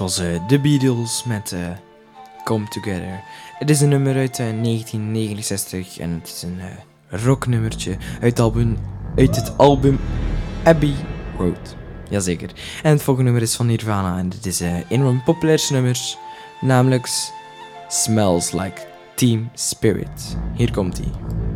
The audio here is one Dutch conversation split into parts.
was eh, The Beatles met eh, Come Together. Het is een nummer uit eh, 1969 en het is een eh, rocknummertje uit, album, uit het album Abbey Road. Jazeker. En het volgende nummer is van Nirvana en dit is eh, een van hun populairste nummers, namelijk Smells Like Team Spirit. Hier komt ie.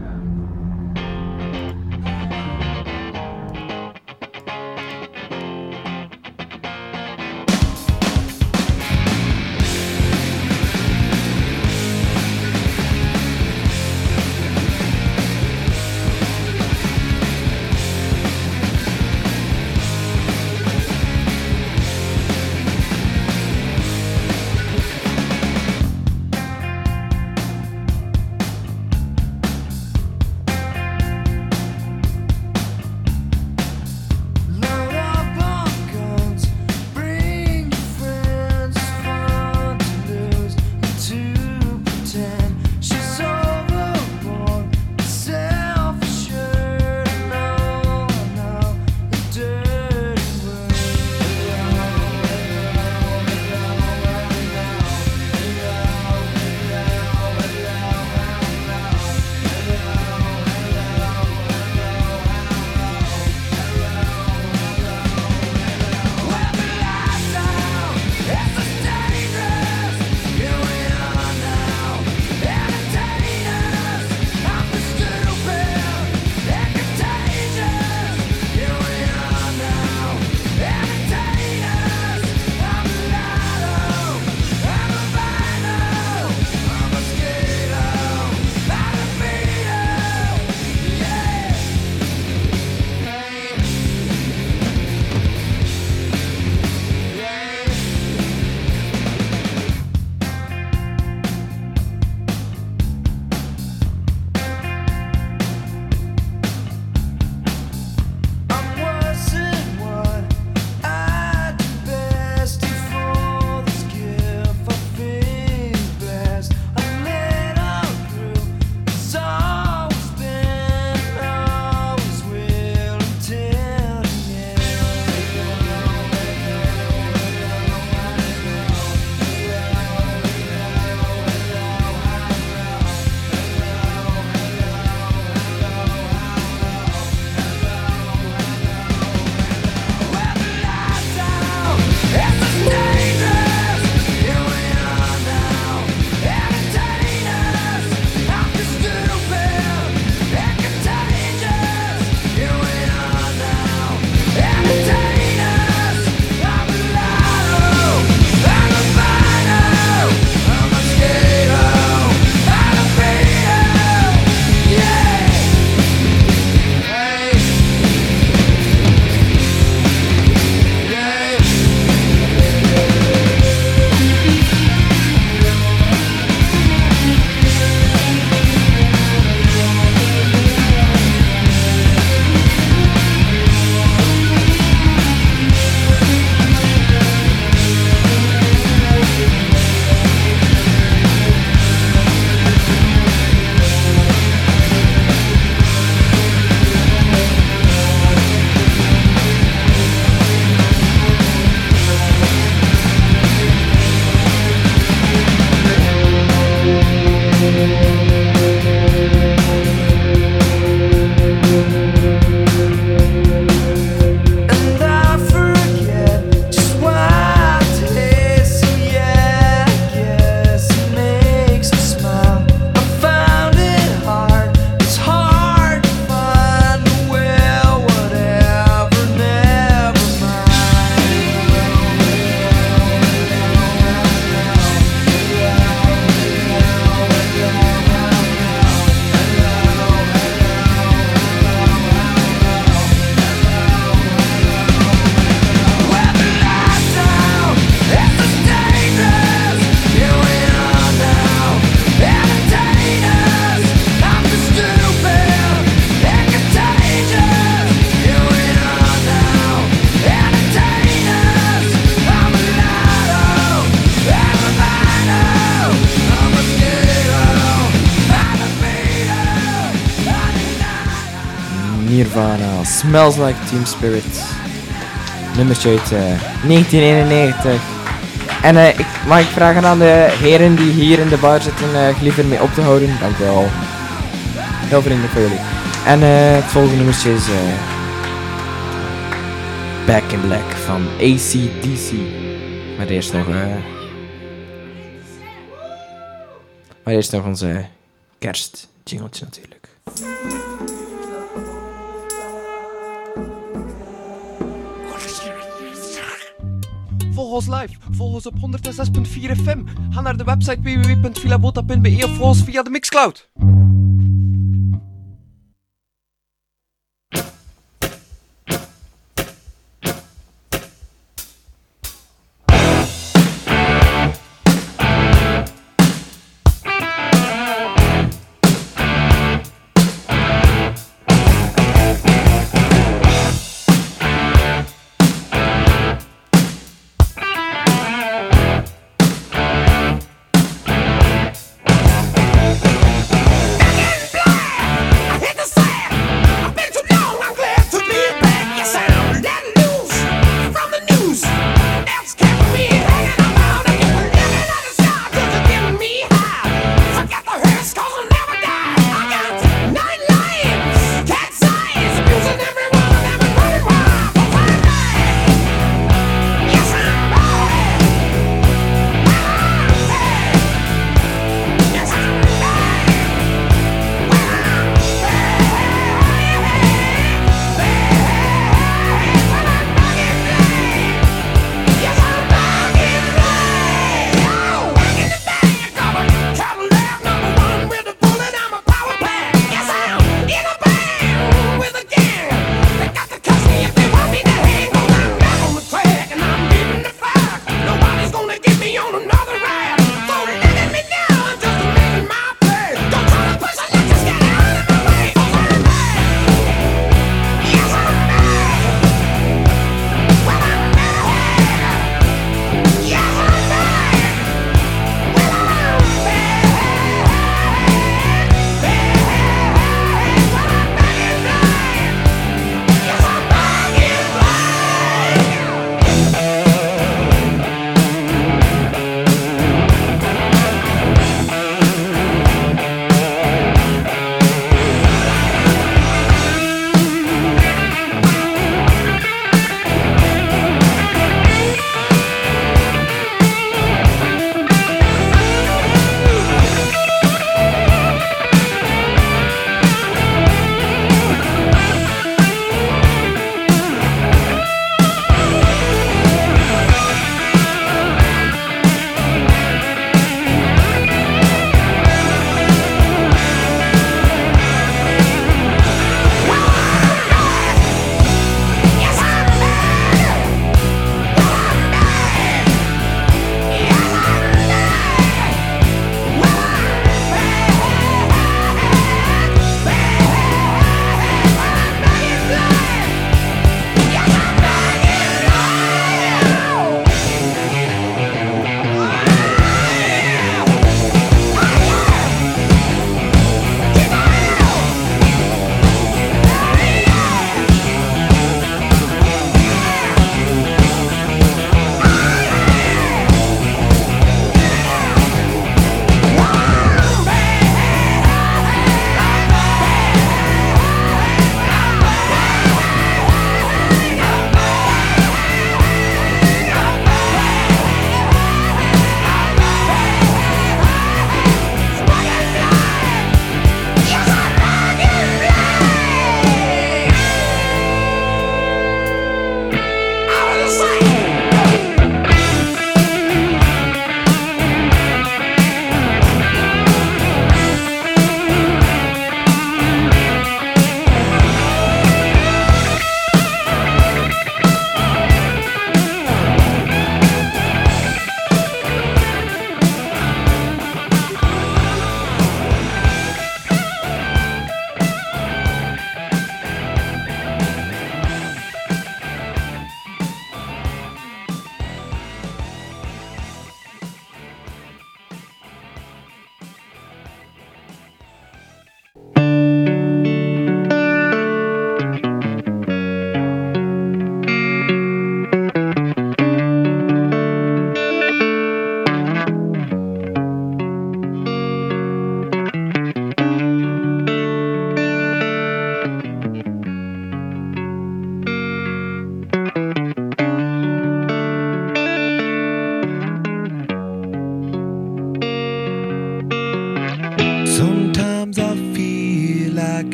Smells Like Team Spirit. Nummertje uit eh, 1991. En eh, ik, mag ik vragen aan de heren die hier in de bar zitten eh liever mee op te houden? Dank wel. Heel vriendelijk voor jullie. En eh, het volgende nummertje is eh, Back in Black van ACDC. Maar eerst nog... eh maar eerst nog onze kerstjingeltje natuurlijk. Ons live, volg ons op 106.4 FM. Ga naar de website www.filabota.be of volg ons via de Mixcloud.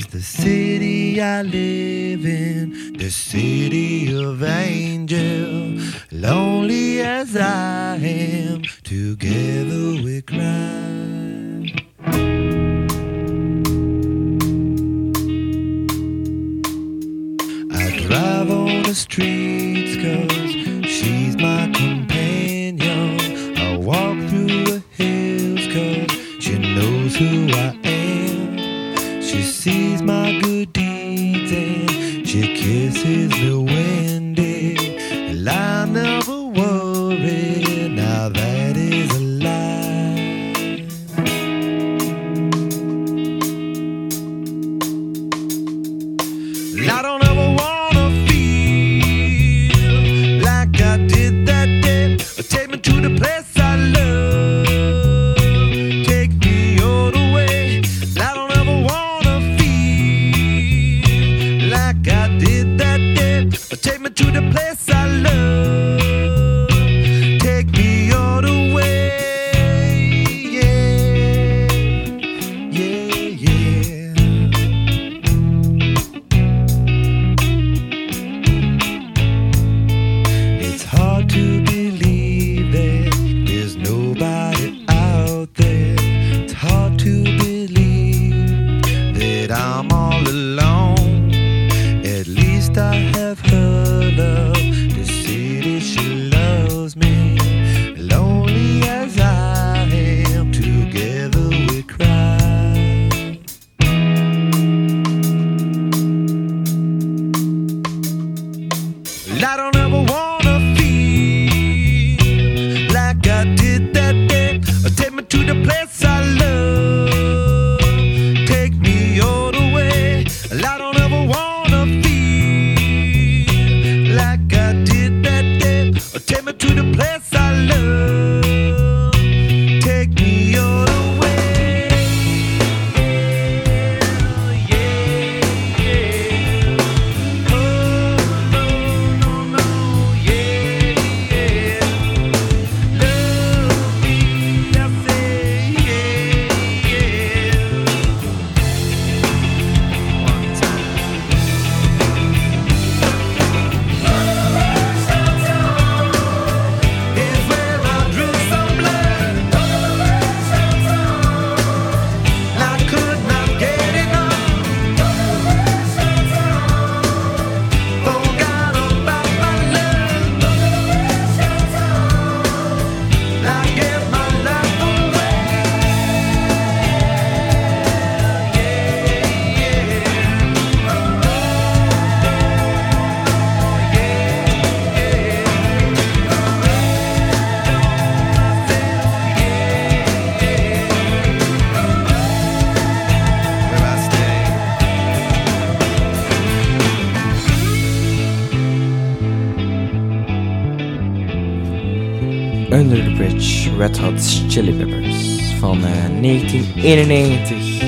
is the city I live in, the city of angel. Lonely as I am, together we cry. 91.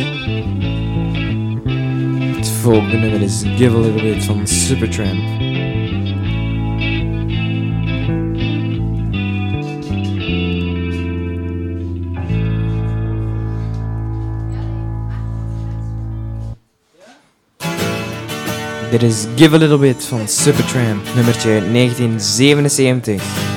Het volgende nummer is Give a Little Bit van Supertramp. Dit is Give a Little Bit van Supertramp, nummertje 1977.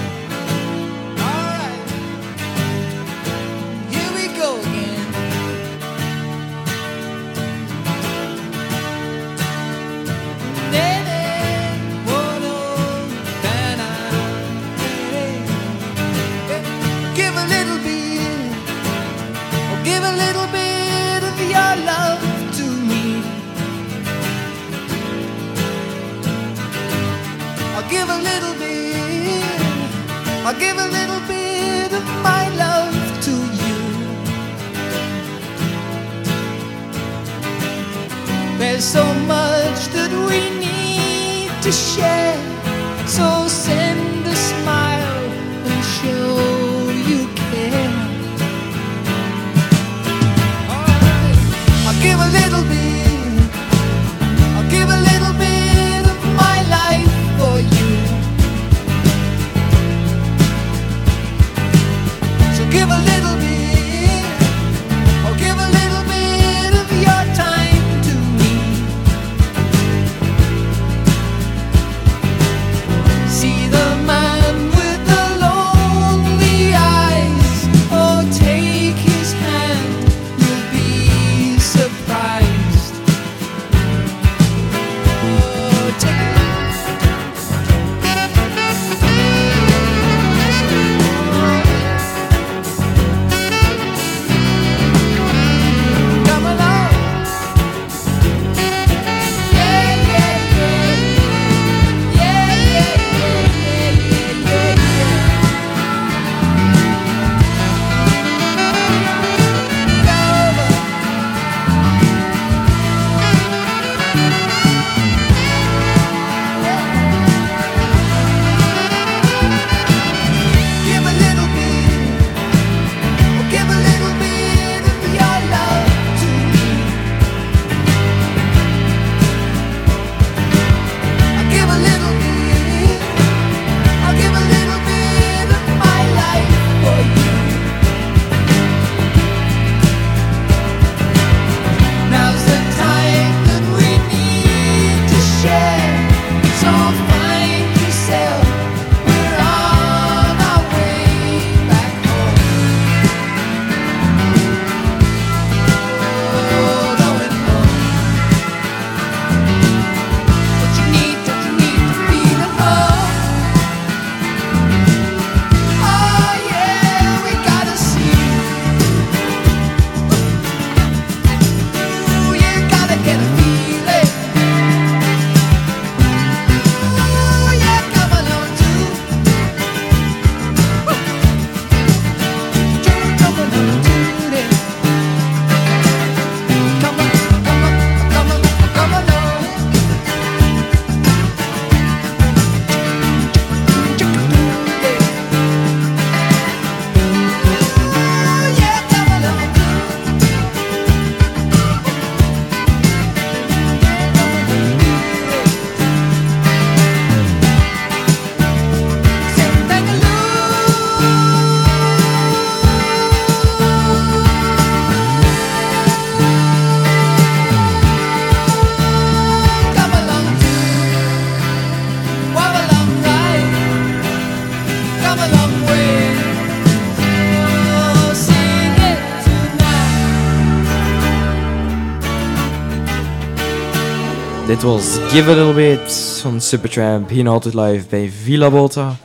Dit was Give a Little Bit van Supertramp. Hier altijd live bij Villa Bota.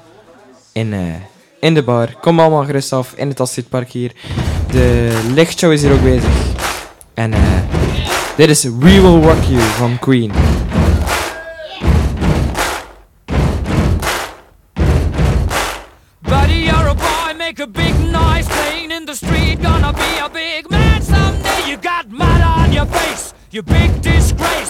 In, eh, in de bar. Kom allemaal gerust af in het Astridpark hier. De lichtshow is hier ook bezig. En eh, dit is We Will Rock You van Queen. Buddy, you're a boy, make a big noise playing in the street. Gonna be a big man someday. You got mud on your face, you big disgrace.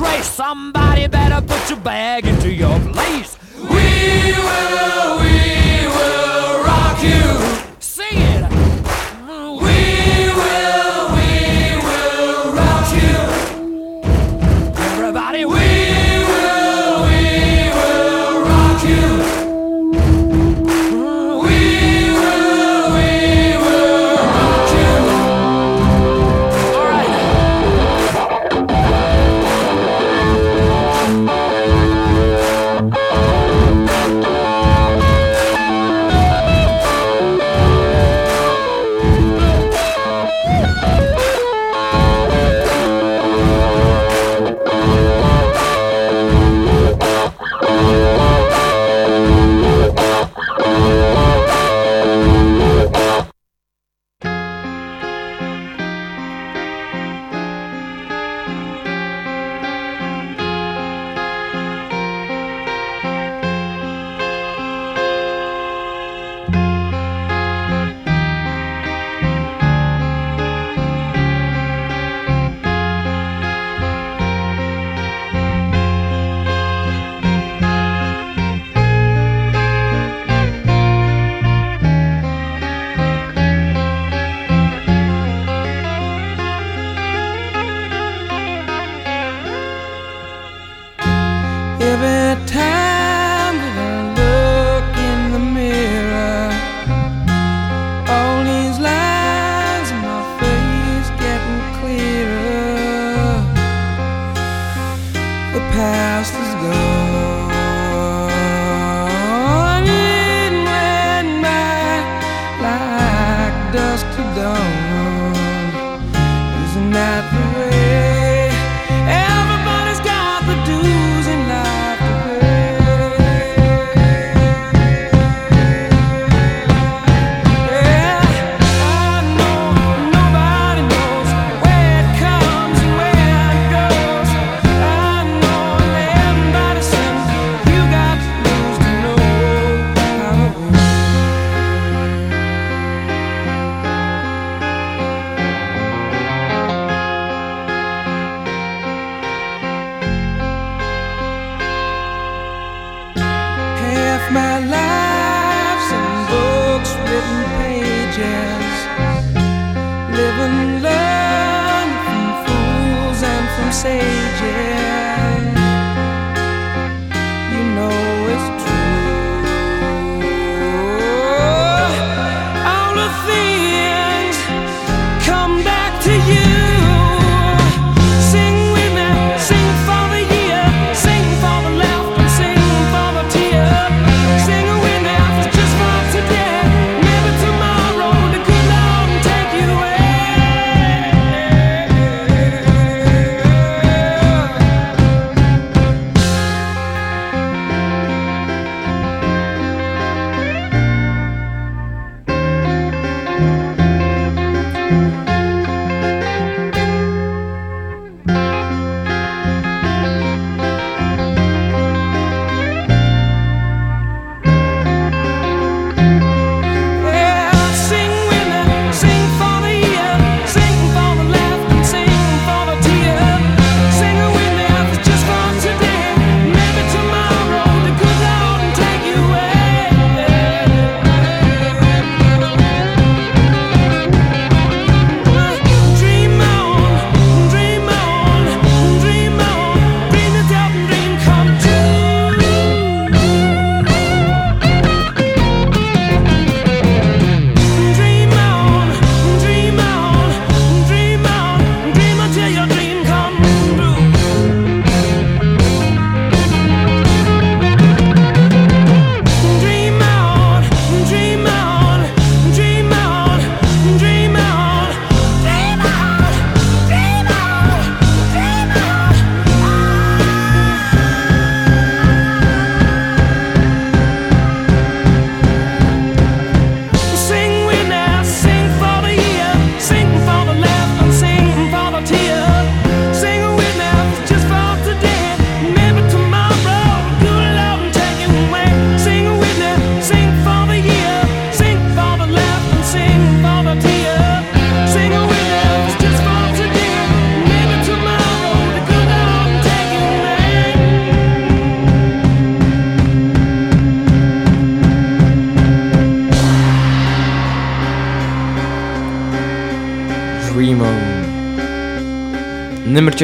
disgrace. Somebody better put your bag into your place. We will, we will rock you.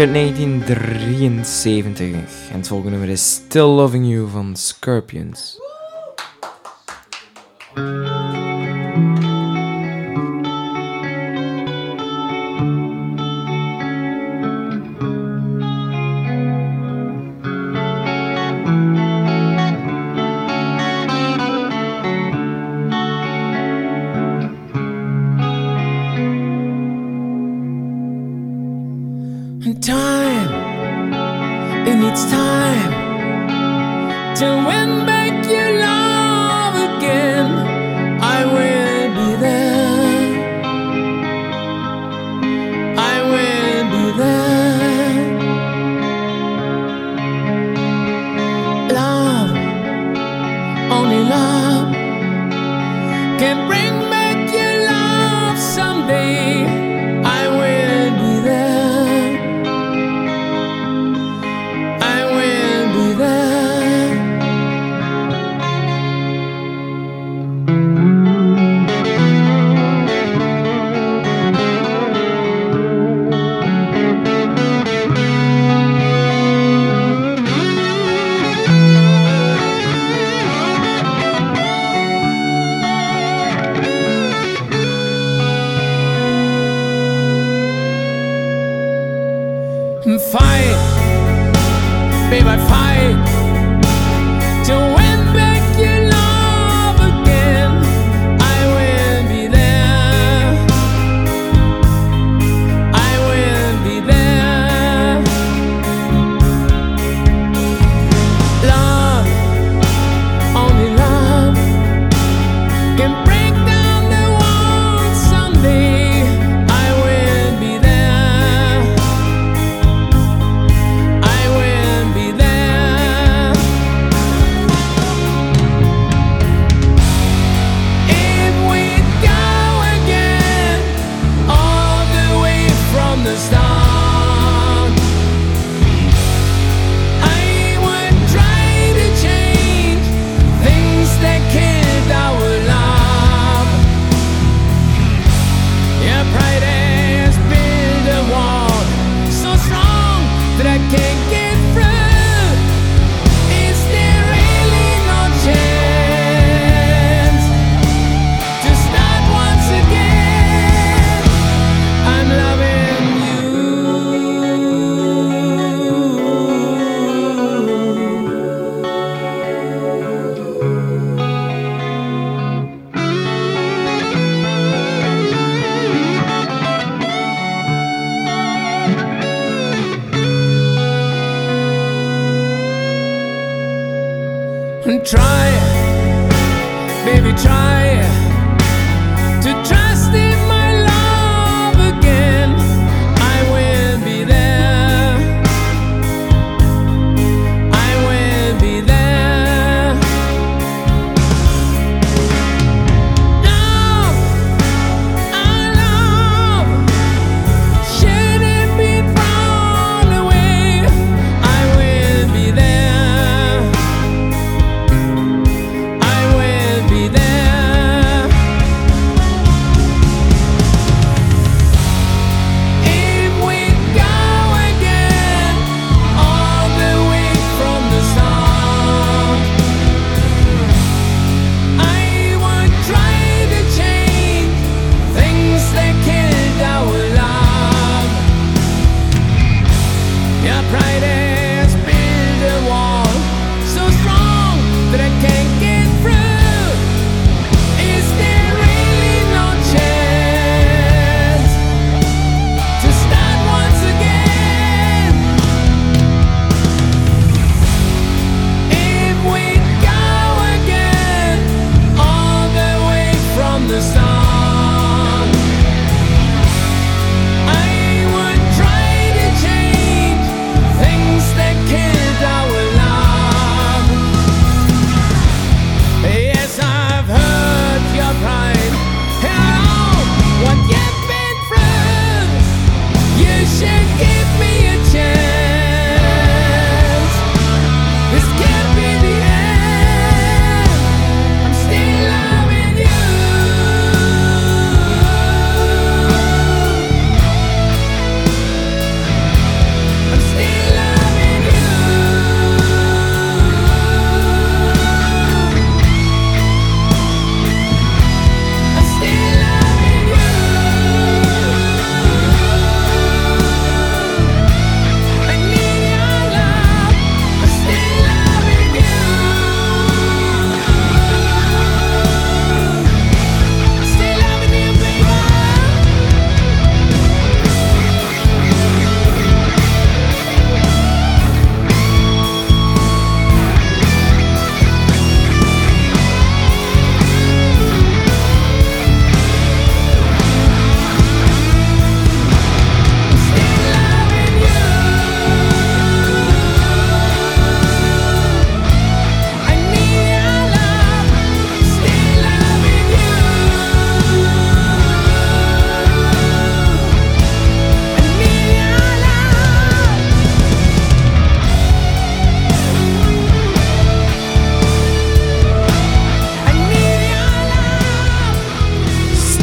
1973. En het volgende nummer is Still Loving You van Scorpions. And time, it needs time to win back.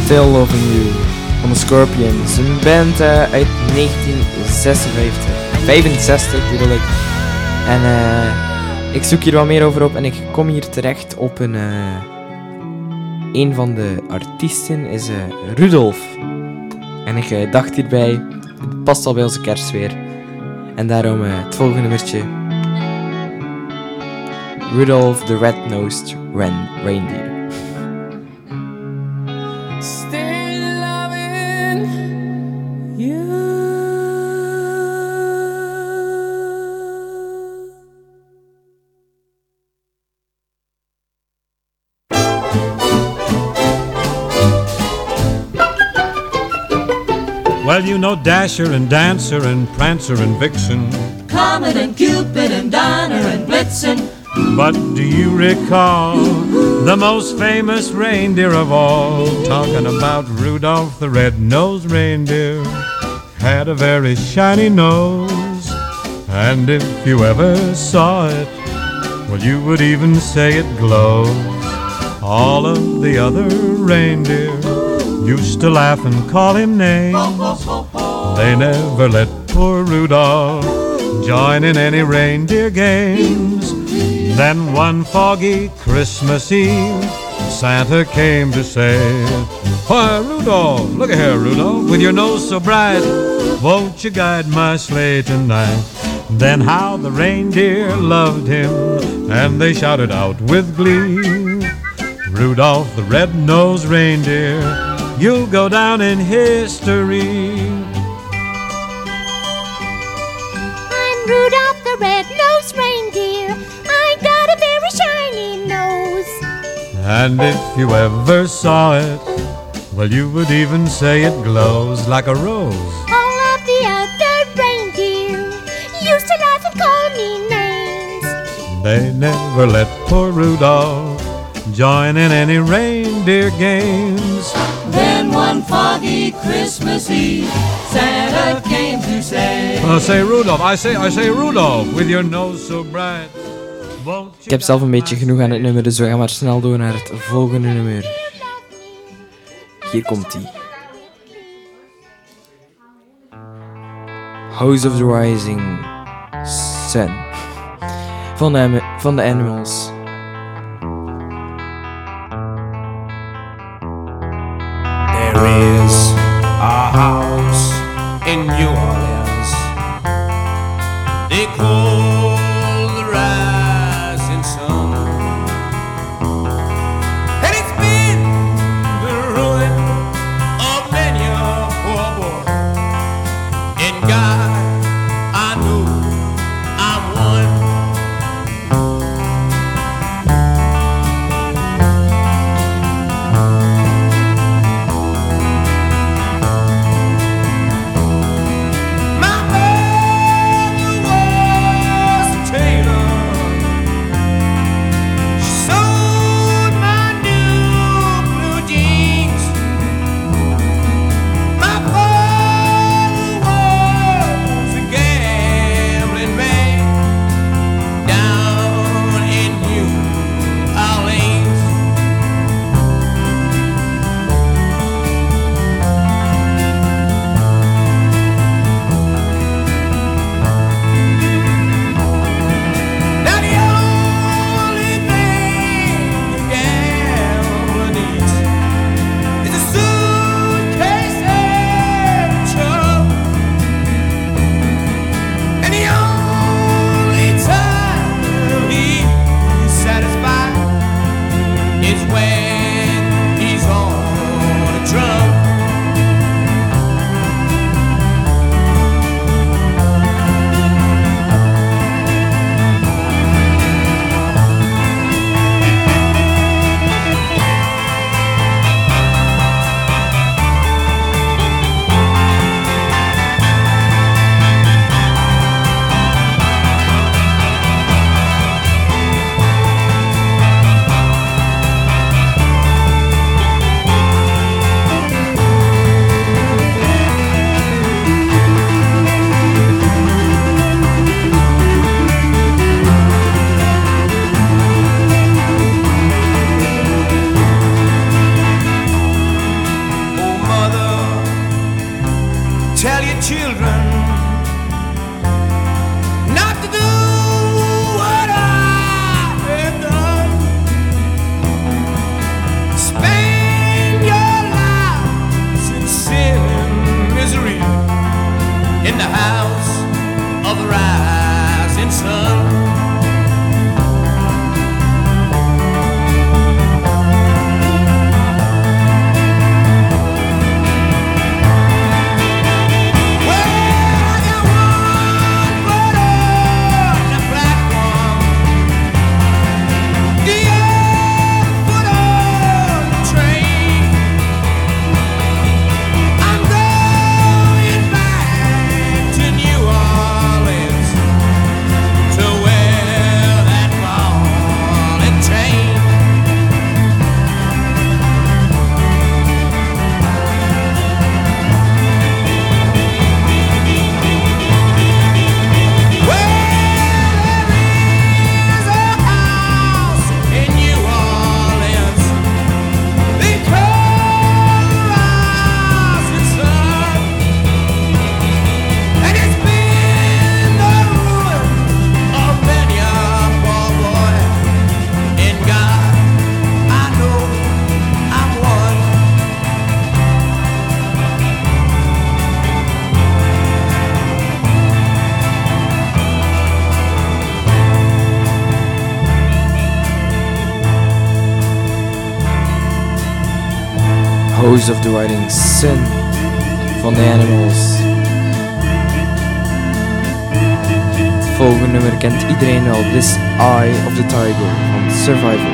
Still Loving You van de Scorpions. Een band eh, uit 1956. 65 bedoel ik. En eh, ik zoek hier wat meer over op en ik kom hier terecht op een... eh een van de artiesten is Rudolf. En ik dacht hierbij, het past al bij onze kerstweer. En daarom het volgende nummertje. Rudolph the Red-Nosed Reindeer. Dasher and Dancer and Prancer and Vixen. Comet and Cupid and Donner and Blitzen. But do you recall the most famous reindeer of all? Talking about Rudolph the Red-Nosed Reindeer. Had a very shiny nose. And if you ever saw it, well, you would even say it glows. All of the other reindeer used to laugh and call him names. They never let poor Rudolph join in any reindeer games. Then one foggy Christmas Eve, Santa came to say, Why, Rudolph, look here, Rudolph, with your nose so bright, won't you guide my sleigh tonight? Then how the reindeer loved him, and they shouted out with glee, Rudolph the red-nosed reindeer, you'll go down in history. And if you ever saw it, well, you would even say it glows like a rose. All of the other reindeer used to laugh and call me names. They never let poor Rudolph join in any reindeer games. Then one foggy Christmas Eve, Santa came to say, I say Rudolph, I say, I say Rudolph, with your nose so bright. Ik heb zelf een beetje genoeg aan het nummer, dus we gaan maar snel door naar het volgende nummer. Hier komt ie. House of the Rising Sun. Van de, van de Animals. There is House of the Riding Sun van The Animals. Het volgende nummer kent iedereen wel. This Eye of the Tiger van Survivor.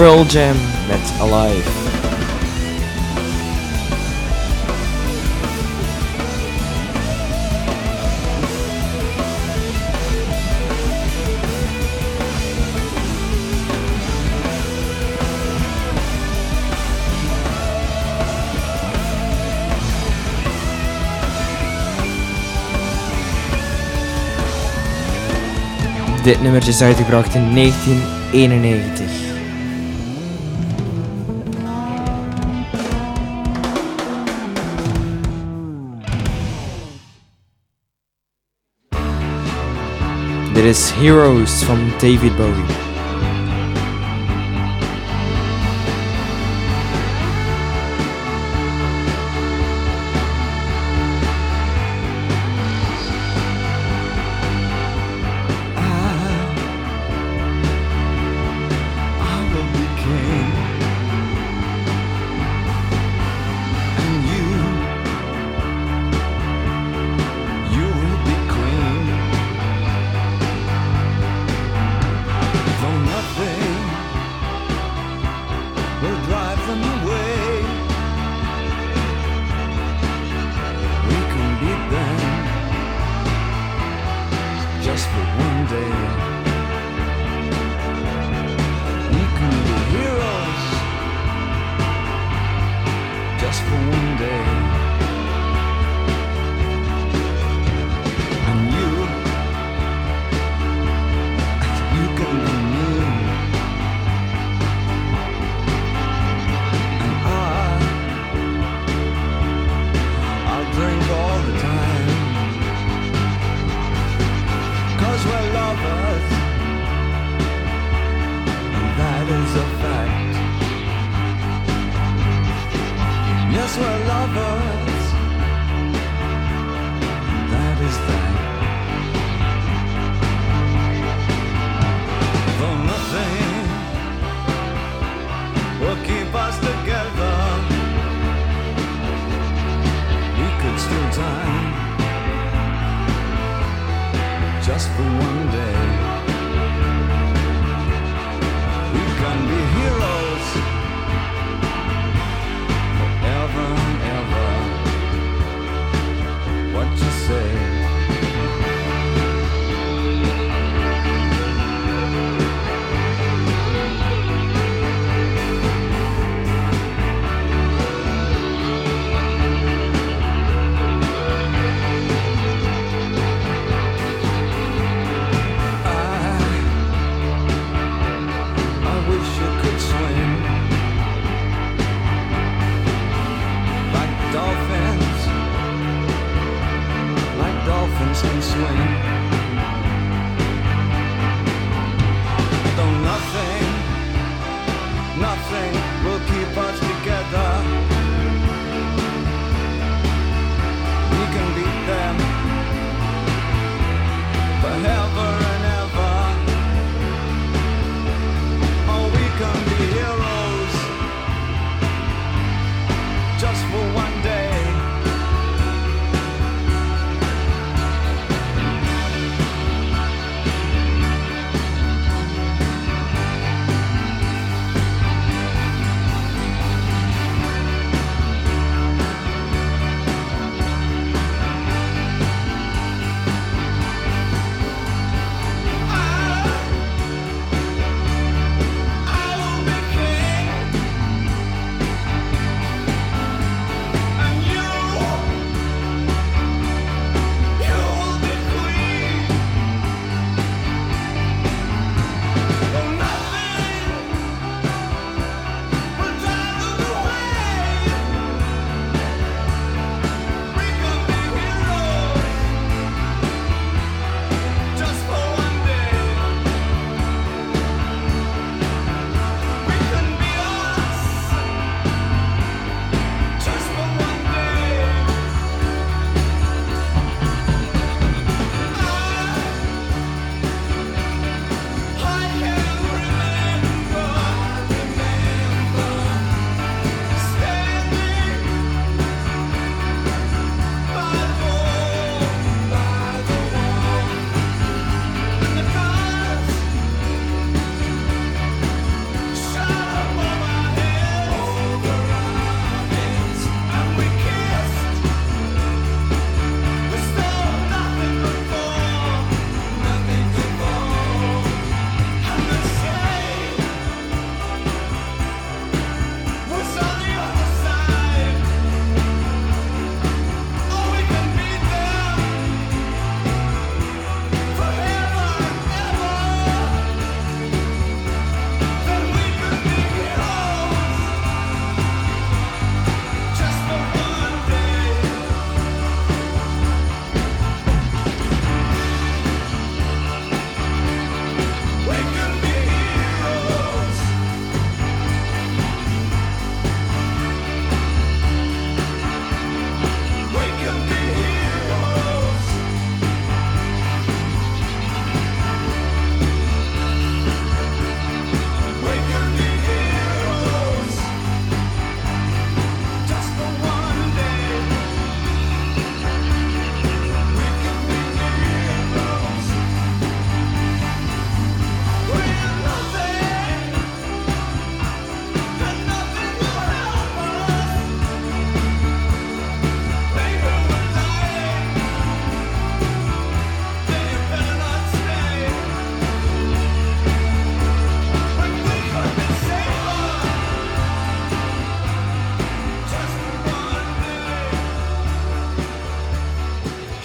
Pearl Jam met Alive. Dit nummertje is uitgebracht in 1991. that is Heroes from David Bowie.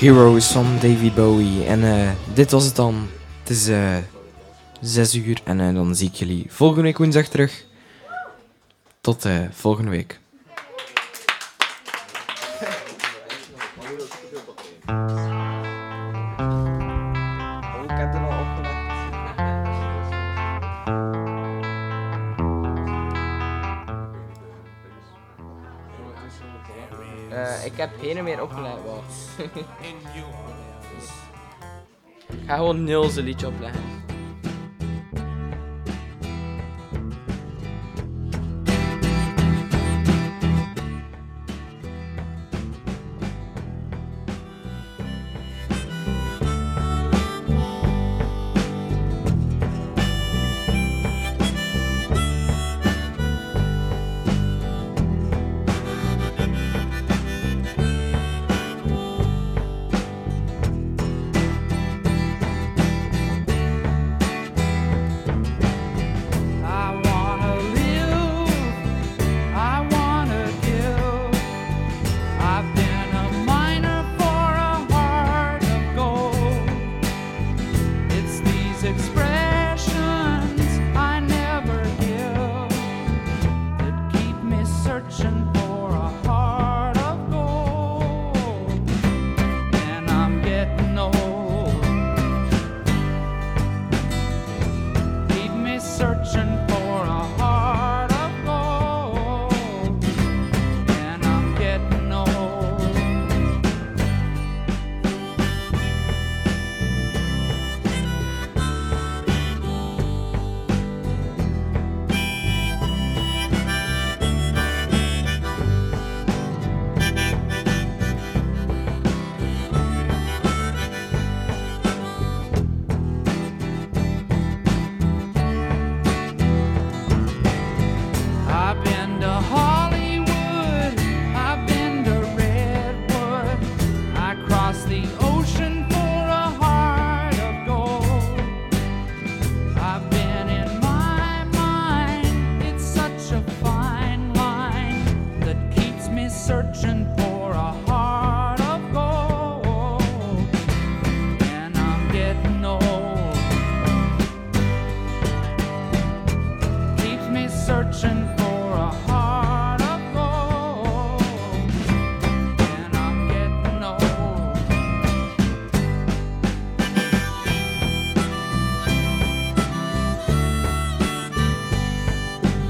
Heroes van David Bowie. En eh, dit was het dan. Het is eh, uh, 6 uur en eh, dan zie ik jullie volgende week woensdag terug. Tot volgende week. één en meer opgeleid was. Ik ga gewoon nul zijn liedje opleggen.